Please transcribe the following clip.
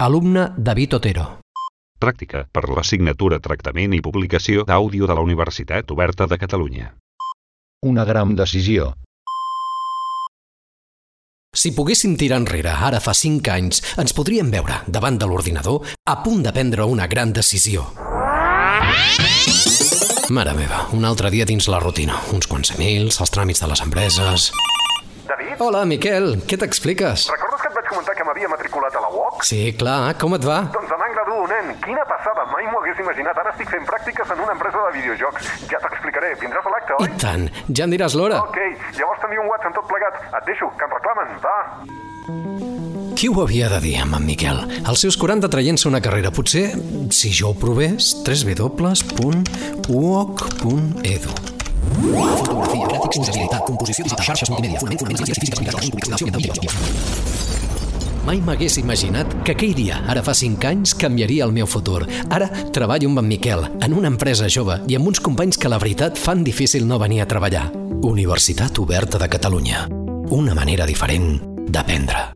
Alumne David Otero. Pràctica per l'assignatura Tractament i Publicació d'Àudio de la Universitat Oberta de Catalunya. Una gran decisió. Si poguéssim tirar enrere ara fa 5 anys, ens podríem veure davant de l'ordinador a punt de prendre una gran decisió. Mare meva, un altre dia dins la rutina. Uns quants emails, els tràmits de les empreses... David, Hola, Miquel, què t'expliques? recordes que et vaig comentar que m'havia matriculat a la UOC? Sí, clar, com et va? Doncs anant graduo, nen. Quina passada, mai m'ho hagués imaginat. Ara estic fent pràctiques en una empresa de videojocs. Ja t'explicaré. Vindràs a l'acte, I oi? tant, ja em diràs l'hora. Ok, llavors t'envio un WhatsApp tot plegat. Et deixo, que em reclamen. Va. Qui ho havia de dir, amb en Miquel? Als seus 40 traient-se una carrera. Potser, si jo ho provés, www.uoc.edu. Fotografia, gràfics, usabilitat, composició digital, xarxes multimèdia, fonaments, fonaments, físiques, aplicacions, publicació, Mai m'hagués imaginat que aquell dia, ara fa 5 anys, canviaria el meu futur. Ara treballo amb en Miquel, en una empresa jove i amb uns companys que la veritat fan difícil no venir a treballar. Universitat Oberta de Catalunya. Una manera diferent d'aprendre.